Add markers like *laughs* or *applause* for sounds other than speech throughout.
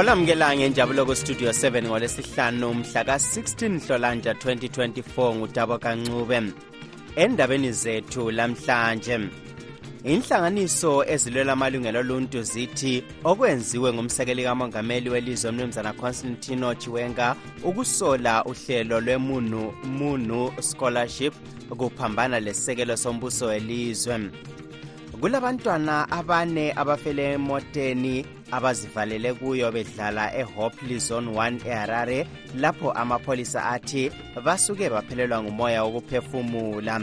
olamukela ngenjabulo kustudio 7 ngolesihlanu mhla ka-16 hlolanja 2024 ngudabo kancube. Endabeni zethu lamhlanje inhlanganiso ezilwela amalungelo oluntu zithi okwenziwe ngumsekeli kamongameli welizwe umnumzana constantino chiwenga ukusola uhlelo lwemunu munu scholarship kuphambana lesekelo sombuso welizwe. Kulabantwana abane abafele emoteni abazivalele kuyo bedlala ehopley zone 1 eharare lapho amapholisa athi basuke baphelelwa ngumoya wokuphefumula.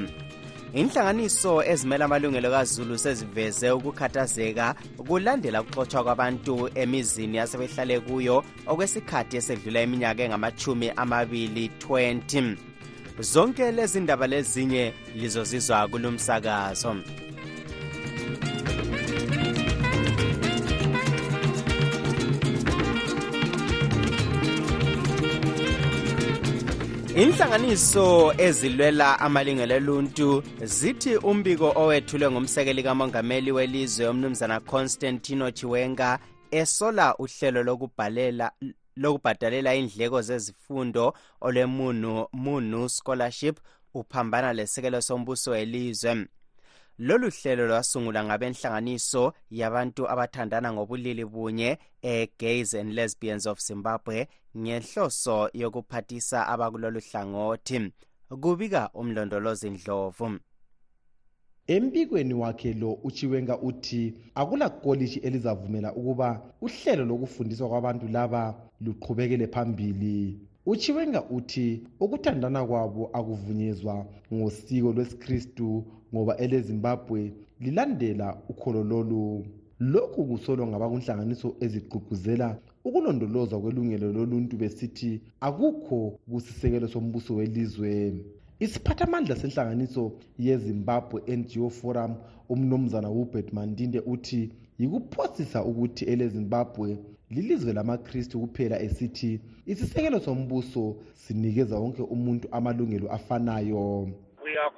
Inhlanganiso ezimela amalungelo kazulu seziveze ukukhathazeka kulandela ukuxotshwa kwabantu emizini asebehlale kuyo okwesikhathi esedlula iminyaka engamachumi amabili 20 zonke lezi ndaba lezinye lizozizwa kulumsakazo. Inhlanganiso ezilwela amalungelo oluntu zithi umbiko owethulwe ngumsekeli kamongameli welizwe umnumzana constantino chiwenga esola uhlelo lokubhalela lokubhadalela indleko zezifundo olwemunu munu scholarship uphambana lesekelo sombuso welizwe. Lolu hlelo lwasungulwa ngabenhlanganiso yabantu abathandana ngobulili bunye e-gays and lesbians of zimbabwe ngenhloso yokuphathisa abakulolu hlangothi. Kubika umlondolozi ndlovu. Embikweni wakhe lo uchiwenga uthi akula koliji elizavumela ukuba uhlelo lokufundiswa kwabantu laba luqhubekele phambili. Uchiwenga uthi ukuthandana kwabo akuvunyezwa ngosiko lwesikristu ngoba elezimbabwe lilandela ukholo lolu. Lokhu kusolwa ngabakunhlanganiso ezigqugquzela ukulondolozwa kwelungelo loluntu besithi akukho kusisekelo sombuso welizwe. Isiphathamandla senhlanganiso yezimbabwe ngo forum umnumzana hubert mandinde uthi yikuphosisa ukuthi elezimbabwe lilizwe lamakristu kuphela esithi isisekelo sombuso sinikeza wonke umuntu amalungelo afanayo. We are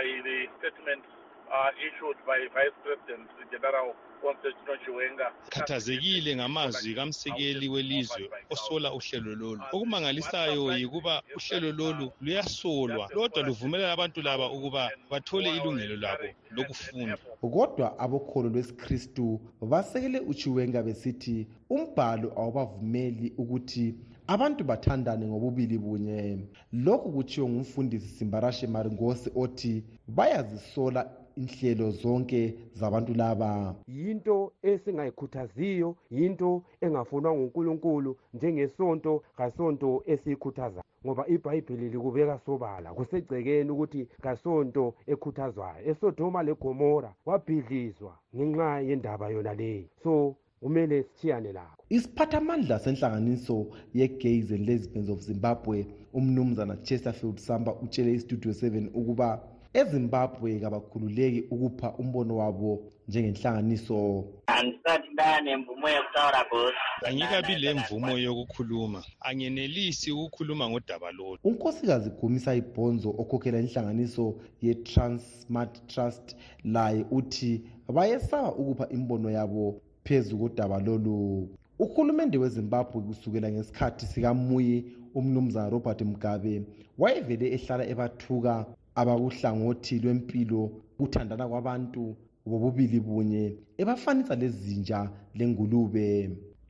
by the statement uh, issued by vice president general constantino chiwenga khathazekile ngamazwi kamsekeli welizwe osola uhlelo lolu. Okumangalisayo yikuba uhlelo lolu luyasolwa kodwa luvumelela abantu laba ukuba bathole ilungelo labo lokufunda. Kodwa abokholo lwesikristu basekele uchiwenga besithi umbhalo awubavumeli ukuthi abantu bathandane ngobubili bunye. Lokhu kutshiwo ngumfundisi simbarashe maringosi othi bayazisola inhlelo zonke zabantu laba. Yinto esingayikhuthaziyo yinto engafunwa ngunkulunkulu njengesonto kasonto esiyikhuthaza ngoba ibhayibhili likubeka sobala kusegcekeni ukuthi kasonto ekhuthazwayo. Esodoma legomora wabhidlizwa ngenxa yendaba yona leyi so kumele sithiyane lakho isiphathamandla senhlanganiso ye-gays and lesbians of zimbabwe umnumzana chesterfield samba utshele istudio 7 ukuba ezimbabwe kabakhululeki ukupha umbono wabo njengenhlanganiso. Andisathi ndanemvumo yokutaura bosi angikabi le mvumo yokukhuluma. Angenelisi ukukhuluma ngodaba lolu. Unkosikazi gumisa ibhonzo okhokhela inhlanganiso ye-transmart trust laye uthi bayesaba ukupha imbono yabo phezu kodaba lolu. Uhulumende wezimbabwe kusukela ngesikhathi sikamuyi umnumzana robert mugabe wayevele ehlala ebathuka abakuhlangothi lwempilo kuthandana kwabantu bobubili bunye ebafanisa lezinja lengulube.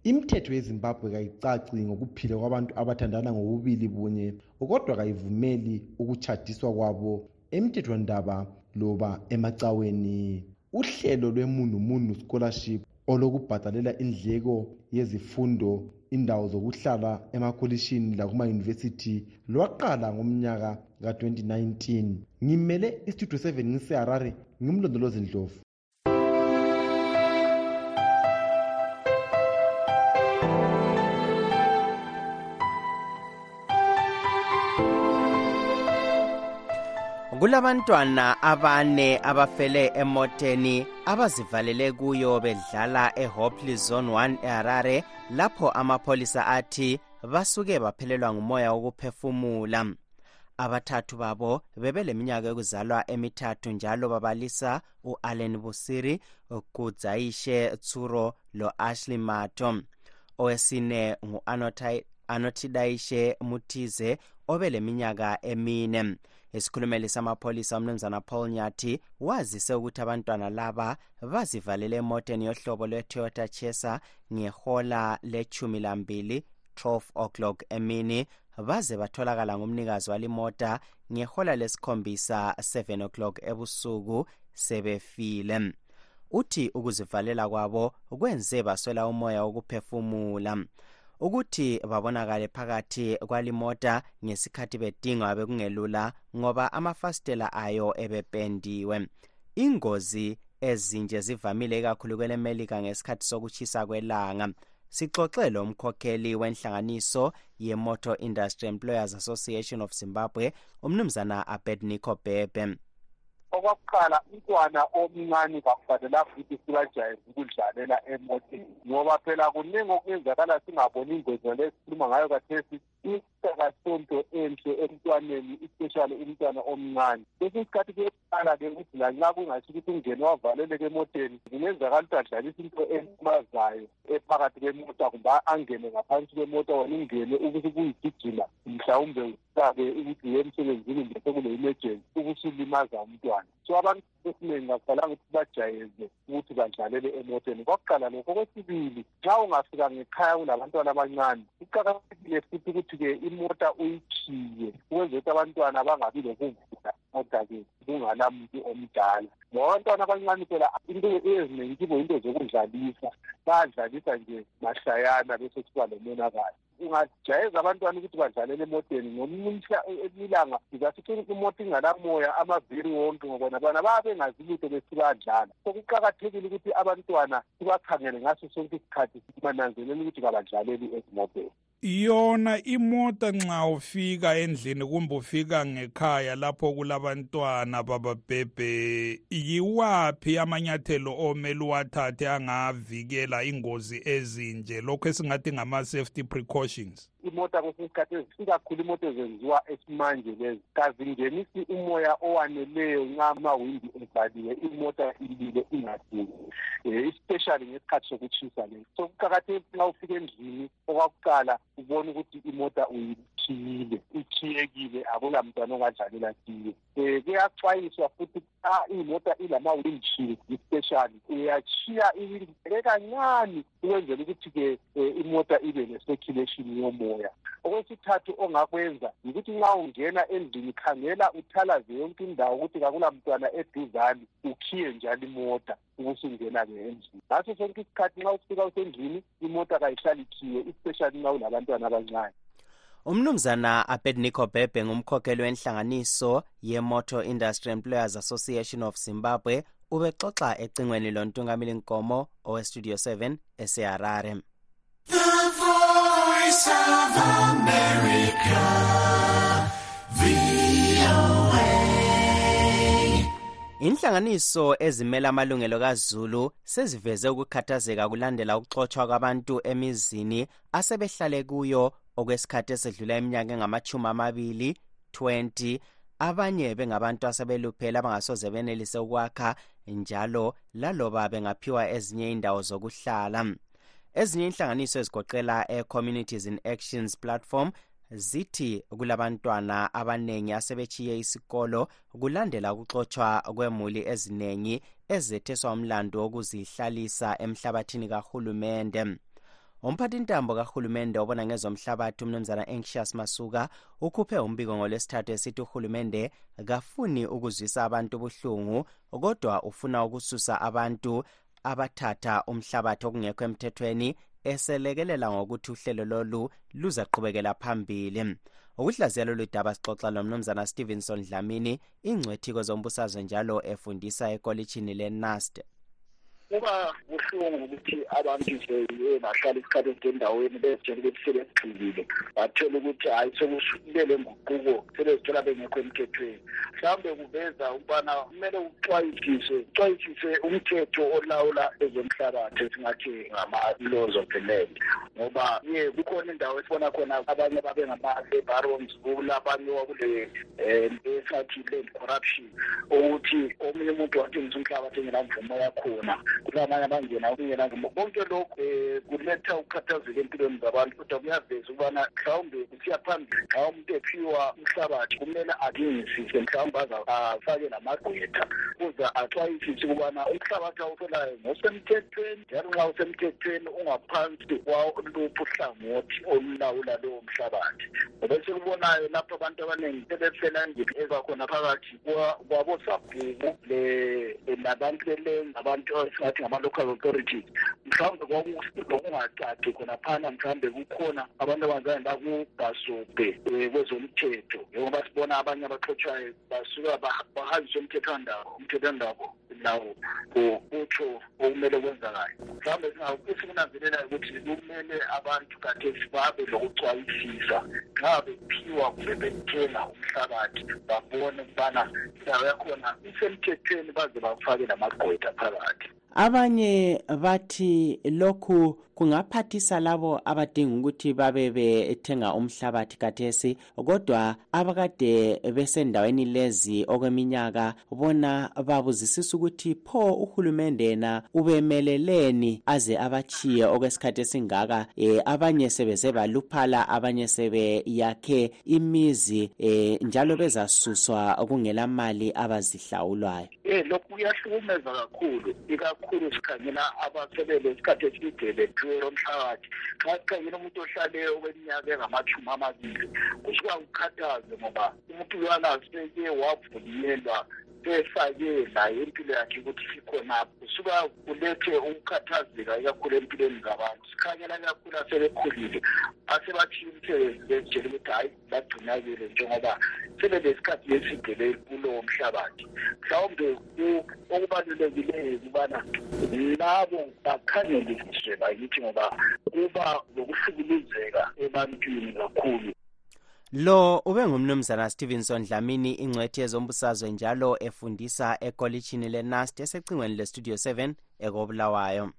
Imithetho yezimbabwe kayicaci ngokuphila kwabantu abathandana ngobubili bunye kodwa kayivumeli ukutshadiswa kwabo emthethwandaba loba emacaweni uhlelo lwemunumunu scholarship olokubhadalela indleko yezifundo indawo zokuhlala emakolishini lakumayunivesithi lwaqala ngomnyaka ka-2019 ngimele istudio 7 ngiseharare ngimlondolozi ndlovu. Kulabantwana abane abafele emoteni abazivalele kuyo bedlala ehopley zone 1 eharare lapho amapholisa athi basuke baphelelwa ngumoya wokuphefumula. Abathathu babo bebeleminyaka yokuzalwa emithathu njalo babalisa u-allen busiri kudzayishe tsuro lo-ashley mato owesine ngu-anotidayishe mutize obeleminyaka emine. Isikhulumeli samapholisa umnumzana paul nyathi wazise ukuthi abantwana laba bazivalele emoteni yohlobo lwe-toyota chesa ngehola lechumi lambili 12 o'clock emini baze batholakala ngumnikazi walimota ngehola lesikhombisa 7 o'clock ebusuku sebefile. Uthi ukuzivalela kwabo kwenze baswela umoya wokuphefumula. Ukuthi babonakale phakathi kwalimota ngesikhathi bedingwa bekungelula ngoba amafasitela ayo ebependiwe. Ingozi ezinje zivamile ikakhulu kwelemelika ngesikhathi sokuchisa kwelanga. Sixoxe lo mkhokheli wenhlanganiso ye-motor industry employers association of zimbabwe umnumzana abednico bebe okwakuqala umntwana omncane kakufanelanga ukuthi sibajayeze ukudlalela emoteni ngoba phela kuningi okuyenzakala singaboni ingozi ngale esikhuluma ngayo kathesi. Isakasonto enhle emntwaneni especially umntwana omncane. Kwesinye isikhathi kuyeqala-ke ukuthi lanxa kungasho ukuthi ungene wavaleleka emoteni kungenzakala ukuthi adlalise into elimazayo ephakathi kwemota kumbe angene ngaphansi kwemota wena ungene ukuthi kuyigijima mhlawumbe usabe ukuthi uye emsebenzini kumbe sekule-emergency ukusulimaza umntwana. So abantu esiningi akufanelanga ukuthi bajayeze ukuthi badlalele emoteni. Kwakuqala lokho okwesibili nxa ungafika ngekhaya kulabantwana abancane kuqakathekile futhi ukuthi-ke imota uyikhiye ukwenzela ukuthi abantwana bangabi lokuvula imota-ke kungala muntu omdala. Ngoba abantwana abancane phela into eziningi kibo into zokudlalisa. Bayadlalisa nje mahlayana bese kuba lomonakalo ungajayeza abantwana ukuthi badlalele emoteni. Ngomunye ilanga sizasithi imoto ingalamoya amaviri wonke ngoba nabana baba bengazi lutho besibadlala so kuqakathekile ukuthi abantwana sibakhangele ngaso sonke isikhathi sibananzelele ukuthi kabadlaleli ezimoteni yona imota nxa ufika endlini kumbe ufika ngekhaya lapho kulabantwana bababhebhe yiwaphi amanyathelo omele uwathathe angavikela ingozi ezinje? Lokhu esingathi ngama-safety precautions. Imota kwesinye isikhathi ikakhulu imota ezenziwa esimanje lezi. Kazingenisi umoya owaneleyo nxa amawindi evaliwe imota ilile ingaduli um especially ngesikhathi sokutshisa le. So kuqakathekile nxa ufika endlini okwakuqala ubone ukuthi imota uyikhiyile ikhiyekile akula mntwana ongadlalela kiyo. Um kuyaxwayiswa futhi xa imota ilama-windshield especially uyachiya iwindi kancane ukwenzela ukuthi-ke um imota ibe ne-circulation yomoya. Umoya okwesithathu ongakwenza yikuthi nxa ungena endlini khangela uthalaze yonke indawo ukuthi kakula mntwana eduzane ukhiye njalo imota ubusungena-ke endlini. Ngaso sonke isikhathi nxa ufika usendlini imota kayihlali ikhiye especially nxa ulabantwana abancane. Umnumzana abednico bebe ngumkhokheli wenhlanganiso ye-motor industry employers association of zimbabwe ubexoxa ecingweni lontungamili nkomo owestudio 7 eseharare. Inhlanganiso ezimela amalungelo kazulu seziveze ukukhathazeka kulandela ukuxotshwa kwabantu emizini asebehlale kuyo okwesikhathi esedlula iminyaka engamachumi amabili 20 abanye bengabantu asebeluphele abangasoze benelise ukwakha njalo laloba bengaphiwa ezinye indawo zokuhlala. Ezinye inhlanganiso ezigoqela e-communities in actions platform zithi kulabantwana abanengi asebechiye isikolo kulandela ukuxotshwa kwemuli eziningi ezetheswa umlando wokuzihlalisa emhlabathini kahulumende umphathintambo kahulumende obona ngezomhlabathi umnumzana anxious masuka ukhuphe umbiko ngolwesithathu esithi uhulumende kafuni ukuzwisa abantu ubuhlungu kodwa ufuna ukususa abantu abathatha umhlabathi okungekho emthethweni eselekelela ngokuthi uhlelo lolu luzaqhubekela phambili. Ukuhlaziya lolu daba sixoxa lomnumzana stevenson dlamini ingcwethiko zombusazwe njalo efundisa ekolitshini lenast kuba buhlungu ukuthi abantu nje bahlala isikhathi eside endaweni bezitshela ukuthi sebegxilile. Bathola ukuthi hhayi sekusukubele nguquko sebezithola bengekho emthethweni. Mhlawumbe kuveza ukubana kumele uxwayisise uxwayisise umthetho olawula ezomhlabathi esingathi ngama-laws of the land. Ngoba ye kukhona indawo esibona khona abanye babe ngama-laborons kulabanye wakule um esingathi land corruption ukuthi omunye umuntu wathengisa umhlabathi engenamvumo yakhona kulamanye abangena kungenamvumo konke lokhu um kuletha ukukhathazeka empilweni zabantu kodwa kuyaveza ukubana mhlawumbe kusiya phambili xa umuntu ephiwa umhlabathi kumele mhlawumbe namagqwetha ukuze axwayisise ukubana umhlabathi awutholayo ngosemthethweni njalo nxa usemthethweni ungaphansi uhlangothi olulawula lowo mhlabathi. Lapho abantu abaningi phakathi kwabosabhuku labantu belengi abantu esingathi ngama-local authorities mhlawumbe kwakungacaci khonaphana mhlawumbe kukhona abantu abazane bakubhasobhe um kwezomthetho. Njengoba sibona abanye abaxotshwayo basuka bahanjiswe umthethwandabo umthethwandabo lawo utsho okumele kwenzakale. Mhlawumbe esikunanzelelayo ukuthi kumele abantu kathesi babe lokucwayisisa nxa bephiwa kumbe bethenga umhlabathi babone ukubana indawo yakhona isemthethweni baze bafake lamagqwetha phakathi. Abanye bathi lokhu kungaphathisa labo abadinga ukuthi babe bethenga umhlabathi kathesi kodwa abakade besendaweni lezi okweminyaka bona babuzisisa ukuthi pho uhulumende yena ubemeleleni aze abachiye okwesikhathi esingaka e, abanye sebeze baluphala abanye sebeyakhe imizi e, njalo bezasuswa kungela mali abazihlawulwayo. Eh lokhu kuyahlukumeza kakhulu ikakhulu sikhangela abasebele isikhathi eside bethiwe umhlabathi xa sikhangela umuntu ohlale okweminyaka engamashumi amabili? Kusuka kukhathaze ngoba umuntu lwana seke wavunyelwa efake naye impilo yakhe ukuthi sikhonapho kusuka kulethe ukukhathazeka ikakhulu empilweni zabantu. Sikhangela kakhulu asebekhulile. Asebathiya umsebenzi bezitshela ukuthi hhayi bagcinakele njengoba sebelesikhathi eside kulowo mhlabathi. Mhlawumbe okubalulekileyo ukubana labo bakhangeliswe bakithi ngoba kuba lokuhlukuluzeka ebantwini kakhulu lo ube ngumnumzana stevenson dlamini ingcwethi yezombusazwe njalo efundisa ekolitshini lenast esecingweni lestudio 7 ekobulawayo.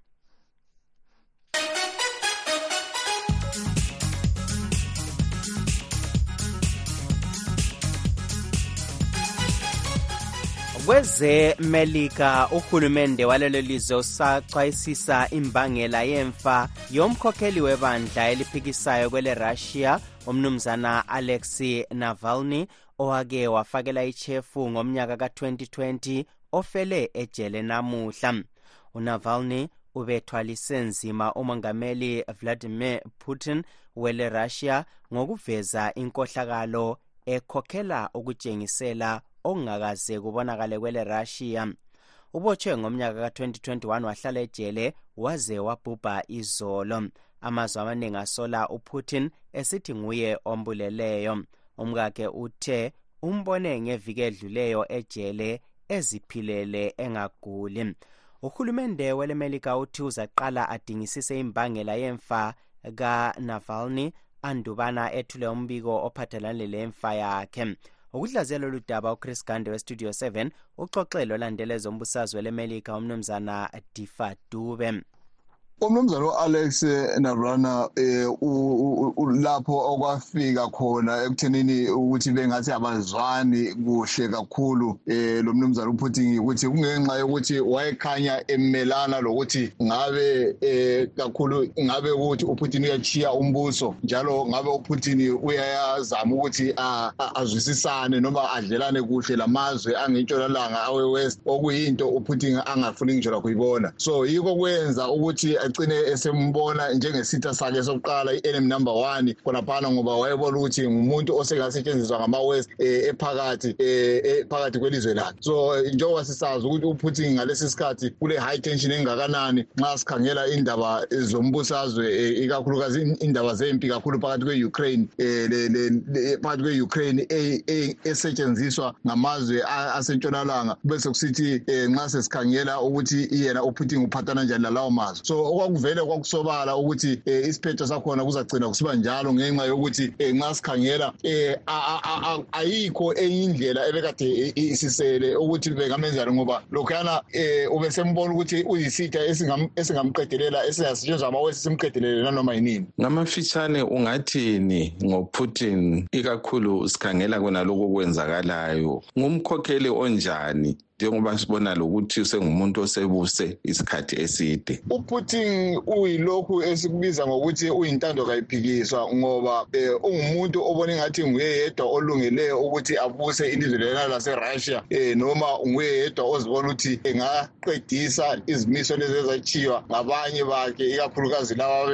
Kwezemelika uhulumende walelo lizwe usachwayisisa imbangela yemfa yomkhokheli webandla eliphikisayo kwele-russia umnumzana alexei navalny owake wafakela ichefu ngomnyaka ka-2020 ofele ejele namuhla. Unavalny ubethwalise nzima umongameli vladimir putin wele-russia ngokuveza inkohlakalo ekhokhela ukutshengisela okungakaze kubonakale kwele-russia. Ubotshwe ngomnyaka ka-2021 wahlala ejele waze wabhubha izolo. Amazwe amaningi asola uputin esithi nguye ombuleleyo. Umkakhe uthe umbone ngeviki edluleyo ejele eziphilele engaguli. Uhulumende welemelika uthi uzaqala adingisise imbangela yemfa kanavalny andubana ethule umbiko ophathelane lemfa yakhe. Ukuhlaziyela lolu daba uchris gande westudio 7 uxoxelo olandela ezombusazwe lemelika umnumzana difa dube. Umnumzana u-alex nabrana um lapho okwafika khona ekuthenini ukuthi bengathi abazwani kuhle kakhulu um lo mnumzana uputin ukuthi kungenxa yokuthi wayekhanya emelana lokuthi ngabe um kakhulu ngabe ukuthi uputin uyachiya umbuso njalo ngabe uputin uyazama ukuthi azwisisane noma adlelane kuhle lamazwe angentshonalanga awe-west. Okuyinto uputin angafuni ngitsho lakho yibona so yikho kwenza ukuthi agcine esembona njengesitha sakhe sokuqala i-enemy number one khonaphana ngoba wayebona ukuthi ngumuntu osengasetshenziswa ngama-west um ephakathi um phakathi kwelizwe lakhe so njengoba sisazi ukuthi uputin ngalesi sikhathi kule high tension engakanani nxa sikhangela indaba zombusazwe ikakhulukazi indaba zempi kakhulu phakathi kwe-ukraine um phakathi kwe-ukraine esetshenziswa ngamazwe asentshonalanga. Bese kusithi um nxa sesikhangela ukuthi yena uputin uphathana njani lalawo mazwe. So okwakuvele kwakusobala ukuthi um isiphetho sakhona kuzagcina kusiba njalo ngenxa yokuthi um nxa sikhangela um ayikho enye indlela ebekade isisele ukuthi bengamenzani ngoba lokhuyana um ubesembona ukuthi uyisitha esingamqedelela esingasetshenziswa amawesi simqedelele nanoma yinini. Ngamafitshane ungathini ngoputin? Ikakhulu sikhangela kona lokhu okwenzakalayo. Ngumkhokheli onjani? Njengoba sibona lokuthi sengumuntu osebuse isikhathi eside. Uputin uyilokhu esikubiza ngokuthi uyintando kayiphikiswa ngoba um ungumuntu obona engathi nguye yedwa olungeleyo ukuthi abuse ilizwe lena laserussia um noma nguye yedwa ozibona ukuthi engaqedisa izimiso lezi ezatshiywa ngabanye bakhe ikakhulukazi laba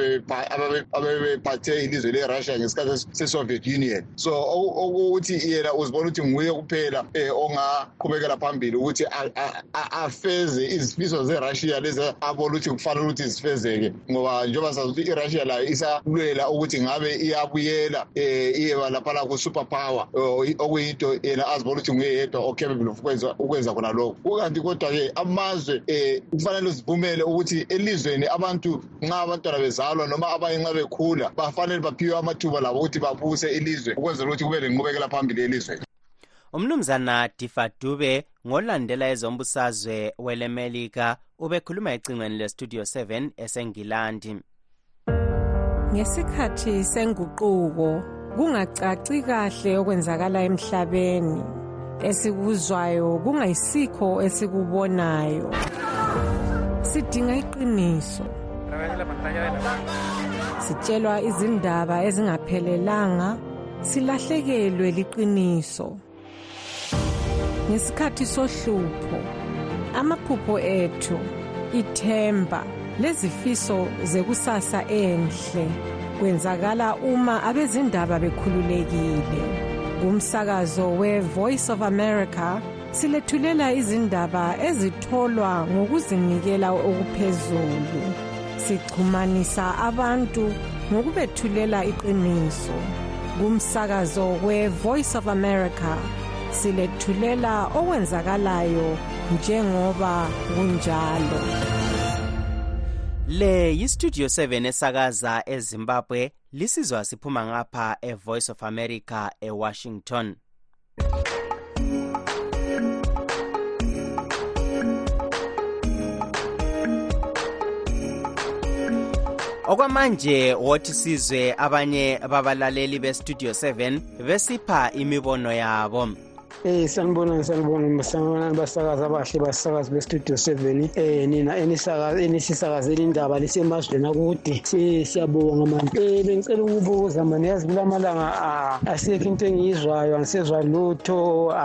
abebephathe ilizwe lerussia ngesikhathi se-soviet union. So okuthi yena uzibona ukuthi nguye kuphela um ongaqhubekela phambili ukuthi afeze izifiso zerussia lezi abona ukuthi kufanele ukuthi zifezeke. Ngoba njengoba sazi ukuthi irussia layo isalwela ukuthi ngabe iyabuyela um iyeba laphana ku-super power okuyinto yena azibona ukuthi nguye yedwa ocapable of ukwenza khona lokho kukanti kodwa-ke amazwe um kufanele zivumele ukuthi elizweni abantu nxa abantwana bezalwa noma abanye nxa bekhula bafanele baphiwe amathuba labo ukuthi babuse ilizwe ukwenzela ukuthi kube lenqubekela phambili elizweni. Umnumzana difadube ngolandela ezombusazwe welemelika ubekhuluma ecingweni lestudio 7 esengilandi. Ngesikhathi senguquko kungacaci kahle okwenzakala emhlabeni. Esikuzwayo kungayisikho esikubonayo. Sidinga iqiniso. Sitshelwa izindaba ezingaphelelanga silahlekelwe liqiniso. Ngesikhathi sohlupho amaphupho ethu ithemba lezifiso zekusasa enhle kwenzakala uma abezindaba bekhululekile. Kumsakazo we-voice of america silethulela izindaba ezitholwa ngokuzinikela okuphezulu. Sixhumanisa abantu ngokubethulela iqiniso. Kumsakazo we-voice of america silethulela okwenzakalayo njengoba kunjalo. Le yistudio 7 esakaza ezimbabwe lisizwa siphuma ngapha evoice of america ewashington. Okwamanje wothi sizwe abanye babalaleli bestudio 7 besipha imibono yabo. Eh sanibona sanibona sanibona basakazi abahle basakazi bestudio 7 eh nina enisakaza enisisakazela indaba lisemazweni akude. Siyabonga manje eh bengicela ukubuza manje yazi kulamalanga asekho into engiyizwayo angisezwa lutho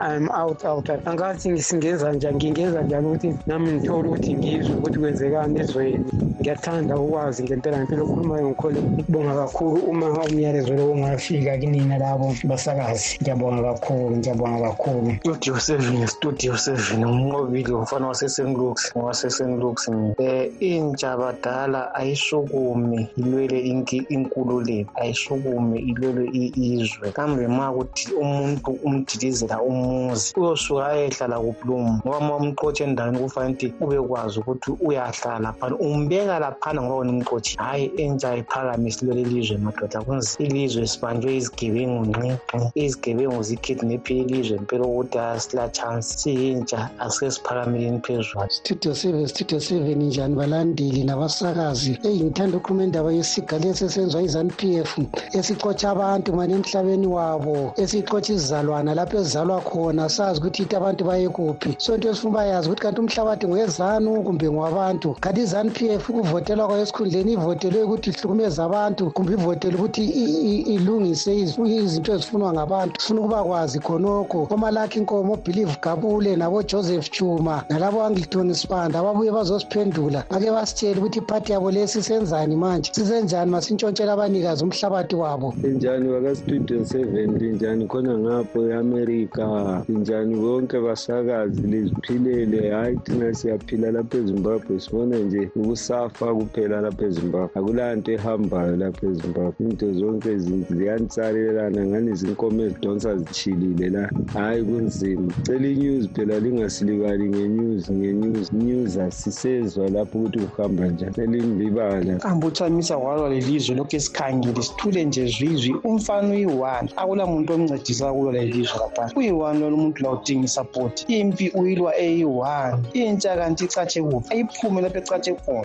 i'm out out. Angathi ngisingenza njani ngingenza njani ukuthi nami ngithole ukuthi ngizwe ukuthi kwenzekani ezweni? Ngiyathanda ukwazi ngempela ngempela okhulumayo ngikhole ukubonga kakhulu uma umyalezo lo ungafika kinina labo basakazi. Ngiyabonga kakhulu ngiyabonga kakhulu. Studio seven studio seven umnqobile umfana wasesenlux wasesenlux um intsha badala ayisukume ilwele inkululeko ayisukume ilwele izwe kambe ma kuthi umuntu umdilizela umuzi uyosuka ayehlala kuplumu ngoba ma umqotshe endaweni kufanele ukuthi ubekwazi ukuthi uyahlala phana umbeka laphana ngoba nimqotshi hhayi entsha iphakamise ilwele ilizwe madoda kunzi ilizwe sibanjwe izigebengu nqinqi izigebengu zikidnephe ilizwe mpela ukuthi siyintsha asike siphakamileni phezulu. Studio seven studio seven njani balandeli nabasakazi eyi ngithanda ukhuluma indaba yesiga lesi esenziwa i-zanu p f esixotsha abantu mani emhlabeni wabo esixotsha izizalwana lapho ezizalwa khona sazi ukuthi ithi abantu baye kuphi. So into esifuna bayazi ukuthi kanti umhlabathi ngowezanu kumbe ngowabantu kanti izanu p f ukuvotelwa kwayo esikhundleni ivotelwe ukuthi ihlukumeze abantu kumbe ivotele ukuthi ilungise izinto ezifunwa ngabantu. Sifuna ukuba kwazi khona khonokho omalakhi inkomo obhilive gabule nabojoseph chuma nalabo angliton spanda ababuye bazosiphendula. Bake basitshele ukuthi iphathi yabo lesi senzani manje? Sisenjani? Masintshontshela abanikazi umhlabathi wabo. Linjani waka-student seven? Linjani khona ngapho e-amerika? Linjani bonke basakazi? Liziphilele? Hhayi thina siyaphila lapha ezimbabwe. Sibona nje ukusafa kuphela lapha ezimbabwe. Akulanto ehambayo lapha ezimbabwe. Into zonke ziyanitsalelana ngani? Zinkomo ezidonsa zithilile la hhayi kunzima. Cela inews phela lingasilibali ngenews ngenews. News asisezwa lapho ukuthi kuhamba njani. Elinilibala ambuthamisa walwa lelizwe lokhu esikhangile sithule nje zwizwi umfana uyi-one. Akula muntu omncedisa kulo lelizwe laphana uyi-one lolo muntu la udinga isapoti impi uyilwa eyi-one. Intsha kanti icatshe kuphi? Ayiphume lapho ecatshe khona.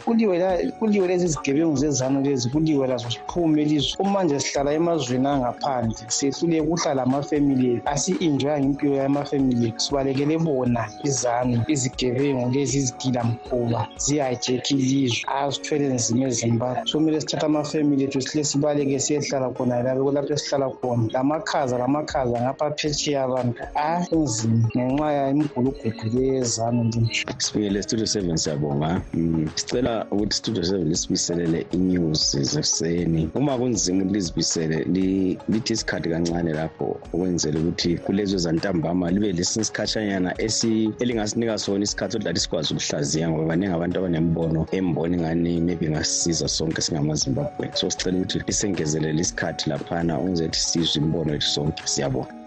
Kuliwe lezi zigebengu zezanu lezi. Kuliwe lazo siphume elizwe kumanje sihlala emazweni angaphandle. Sehluleke ukuhlala amafemili ethu asi-enjoyanga impilo yamafemili sibalekele bona izanu izigebengu lezi izigilamkhuba ziyajekha ilizwe asithwele nzima ezimbabwe. So kumele sithathe amafemili ethu sihle sibaleke siyehlala khona lapho esihlala khona. Lamakhaza lamakhaza ngapha phetsheya abantu a kunzima ngenxa yemigulugudu leyezanu linje sibingele studio seven siyabonga. Mm, sicela ukuthi studio seven lisibiselele i-news zekuseni uma kunzima ukuthi lizibisele li- lithi isikhathi kancane lapho ukwenzela ukuthi kulezo zantambama libe lesinye isikhatshanyana elingasinika sona isikhathi lathi sikwazi ukuhlaziya ngoba baningi abantu abanembono embona ingani maybe ingasisiza sonke singamazimbabwe. So sicela ukuthi lisengezelele isikhathi laphana ukwenzela ukuthi sizwe imibono yethu sonke. Siyabonga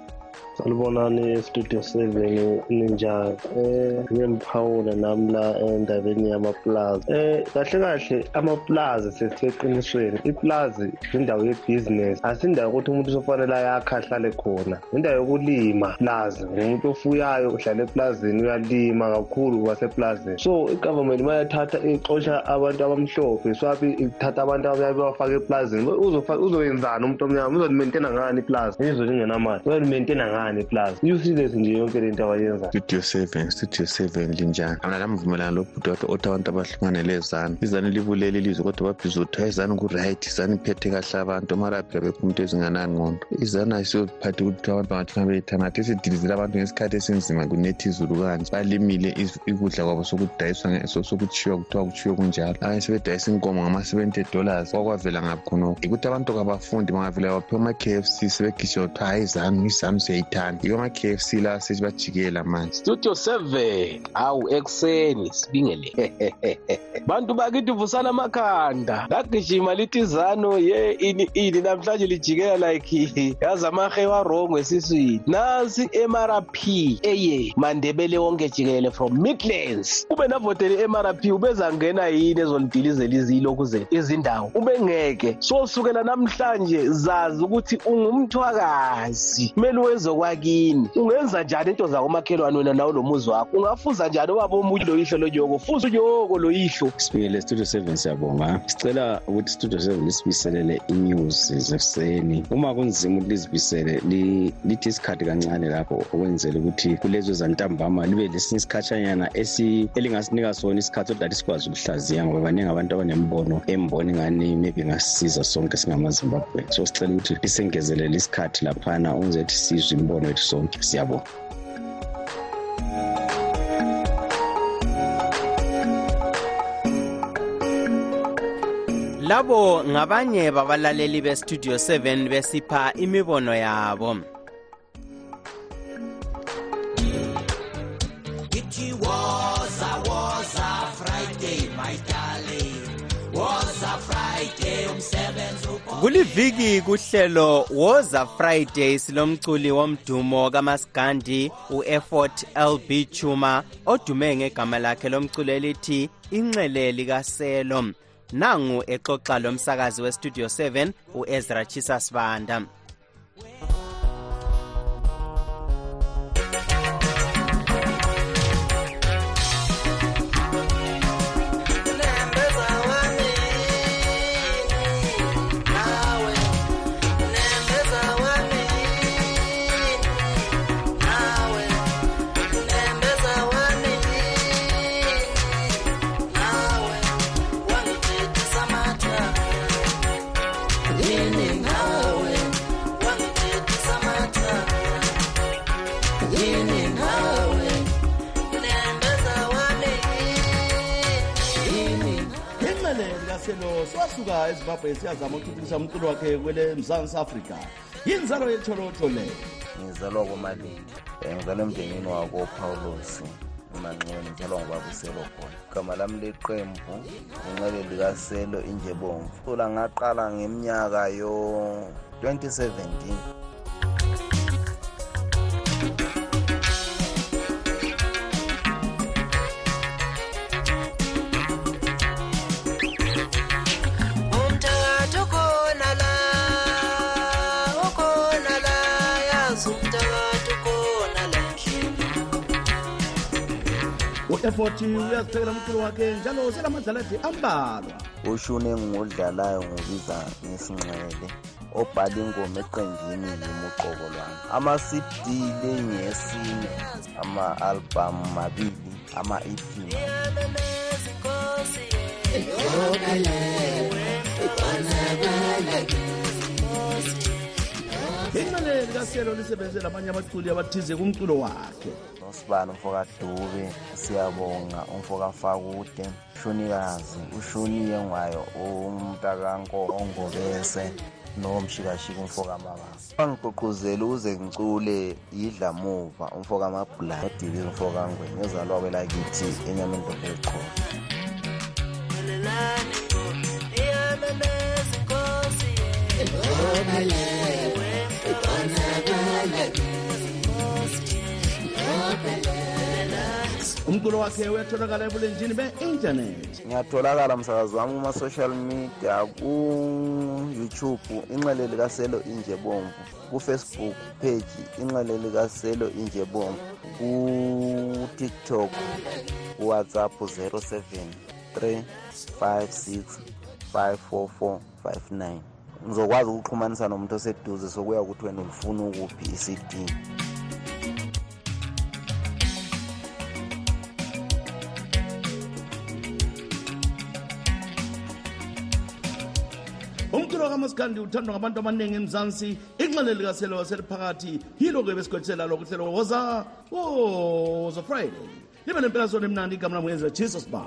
sanibonani studio seven ninjani um ngiyemphawula nami la endabeni yamaplazi. Um kahle kahle amaplazi sesiseqinisweni iplazi indawo yebhizinesi asindawo yokuthi umuntu usofanele ayakhe ahlale khona. Indawo yokulima plazi. Ngumuntu ofuyayo uhlala eplazini uyalima kakhulu kwaseplazini. So igovernment mayathatha ixosha abantu abamhlophe. Swabi ithatha abantu abayabe bafake eplazini. Uzofa- uzoyenzani umuntu omnyama? Uzolimentena ngani iplazi? Izwe lingenamali. Uzolimentena ngani? Iplazi useless nje yonke lento abayenzayo studio seven studio seven linjani? Ana lamvumelana lobhuti wathi othi abantu abahlukanele ezanu izanu libulele ilizwe kodwa babhize ukuthi izane kuright izanu iphethe kahle abantu amarabhira bekho umuntu ezinganangqondo izanu ayisiyophathi ukuthi abantu bangathi beyithanathi esidilizela abantu ngesikhathi esinzima kunetha izulu kanje. Balimile ukudla kwabo sokudayiswa sokuthiwa kuthiwa kuthiwe kunjalo. Abanye sebedayisa inkomo ngama-seventy dollars kwakwavela ngaphi khonokho ikuthi abantu kabafundi bangavela baphiwa ama-k f c sebegijima kuthiwa hayi izanu izanu siyayithanda yiko ama-k f c la sethi bajikela manje. Studio 7 hawu ekuseni sibingele. *laughs* Bantu bakithi vusana amakhanda. Lagijima lithi zano ye ini ini namhlanje lijikela like *laughs* yazi amahe warongo esiswini. Nansi mrp eye mandebele wonke jikelele from midlands. Ube navotele mrp ubezangena yini ezolidilizela izilokhu zethu izindawo ubengeke so sukela namhlanje zazi ukuthi ungumthwakazi. Kumele uwenze kwakini ungenza njani into zakomakhelwane wena nawo lo muzi wakho? Ungafuza njani ubaba omunye loyihlo lonyoko fuza unyoko loyihlo. Sibingele studio seven siyabonga. Sicela ukuthi studio seven lisibiselele i-news zekuseni uma kunzima ukuthi lizibisele li- lithi isikhathi kancane lapho ukwenzela ukuthi kulezo zantambama libe lesinye isikhatshanyana esi- elingasinika sona isikhathi sokuthi lathi sikwazi ukuhlaziya ngoba baningi abantu abanembono embona ingani maybe ingasisiza sonke singamazimbabwe so sicela ukuthi lisengezelele isikhathi laphana ukwenzela ukuthi sizwe imibono yethu sonke. Siyabonga. Labo ngabanye babalaleli bestudio 7 besipha imibono yabo. Kuliviki kuhlelo woza friday silomculi womdumo kamaskandi u-effort lb chuma odume ngegama lakhe lomculo elithi inxele likaselo. Nangu exoxa lomsakazi westudio 7 u-ezra chisasibanda selo swasuka ezimbabwe siyazama ukuthuthukisa umculo wakhe kwele mzansi afrika. Yinzalo yetholotho leyo ngizalwa komalindi um eh, ngizalwa emndenini wakopawulosi umanxweni ngizalwa ngobabuselo khona igama lami leqembu ngenxele likaselo injebomvu. Cula ngaqala ngeminyaka yo-2017 u-efort uyaziphekela umculo wakhe njalo selamadlaladi ambalwa. Ushuni engiwudlalayo ngubiza ngesinxele obhala ingoma eqenjini yimi uqobo lwami ama-cd lengesine ama-albhamu mabili ama-ep inxele likaselo lisebenzele abanye abaculi abathize kumculo wakhe. Nosibani umfokadube siyabonga umfokafakude ushunikazi ushuniye ngwayo umntakangobese nomshikashika umfokamababa angigqugquzela ukuze ngicule yidlamuva umfokamabhula odili umfokangweni ezalwa kwelakithi enyameni dobeqhola umculo wakhe uyatholakala ebulenjini be-intanethi ngiyatholakala msakazi wami kuma-social media ku-youtube inxele likaselo injebomvu ku-facebook page inxele likaselo injebomvu ku-tiktok kuwhatsapp 07 356 54459 ngizokwazi ukuxhumanisa nomuntu oseduze sokuya ukuthi wena ulifuna ukuphi i-cd umculo kamasikandi uthandwa ngabantu abaningi emzansi inxele likaselo waseliphakathi yilo-ke besigwetsela lo kuhlelo woza woza friday libe emnandi igama jesus ba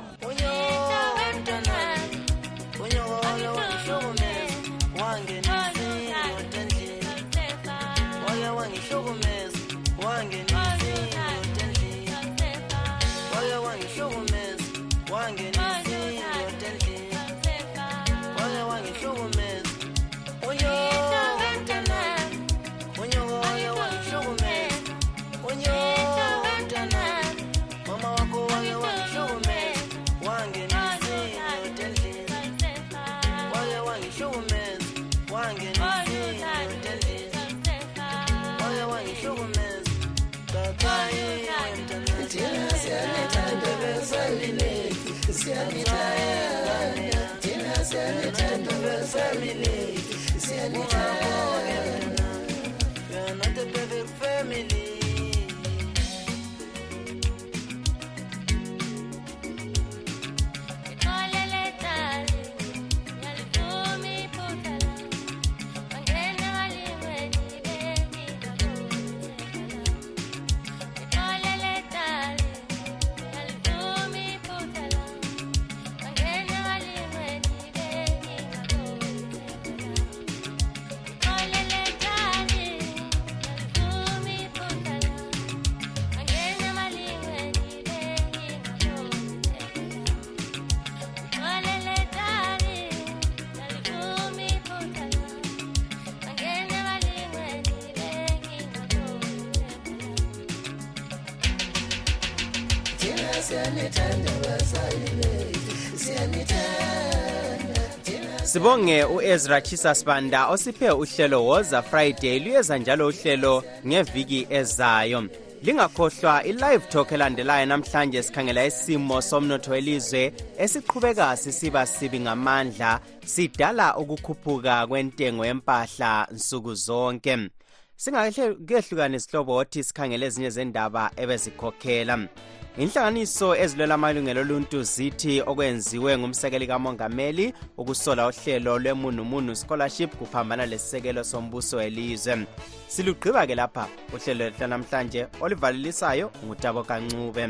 sibonge u-ezra chisasbanda osiphe uhlelo woza friday luyeza njalo uhlelo ngeviki ezayo. Lingakhohlwa i-live talk elandelayo namhlanje sikhangela isimo somnotho welizwe esiqhubeka sisiba sibi ngamandla sidala ukukhuphuka kwentengo yempahla nsuku zonke. Singakehlukani sihlobo othi sikhangele ezinye zendaba ebezikhokhela inhlanganiso ezilwela amalungelo oluntu zithi okwenziwe ngumsekeli kamongameli ukusola uhlelo lwemunumunu scholarship kuphambana lesisekelo sombuso welizwe. Silugqiba-ke lapha uhlelo hlanamhlanje olivalelisayo ngutabo kancube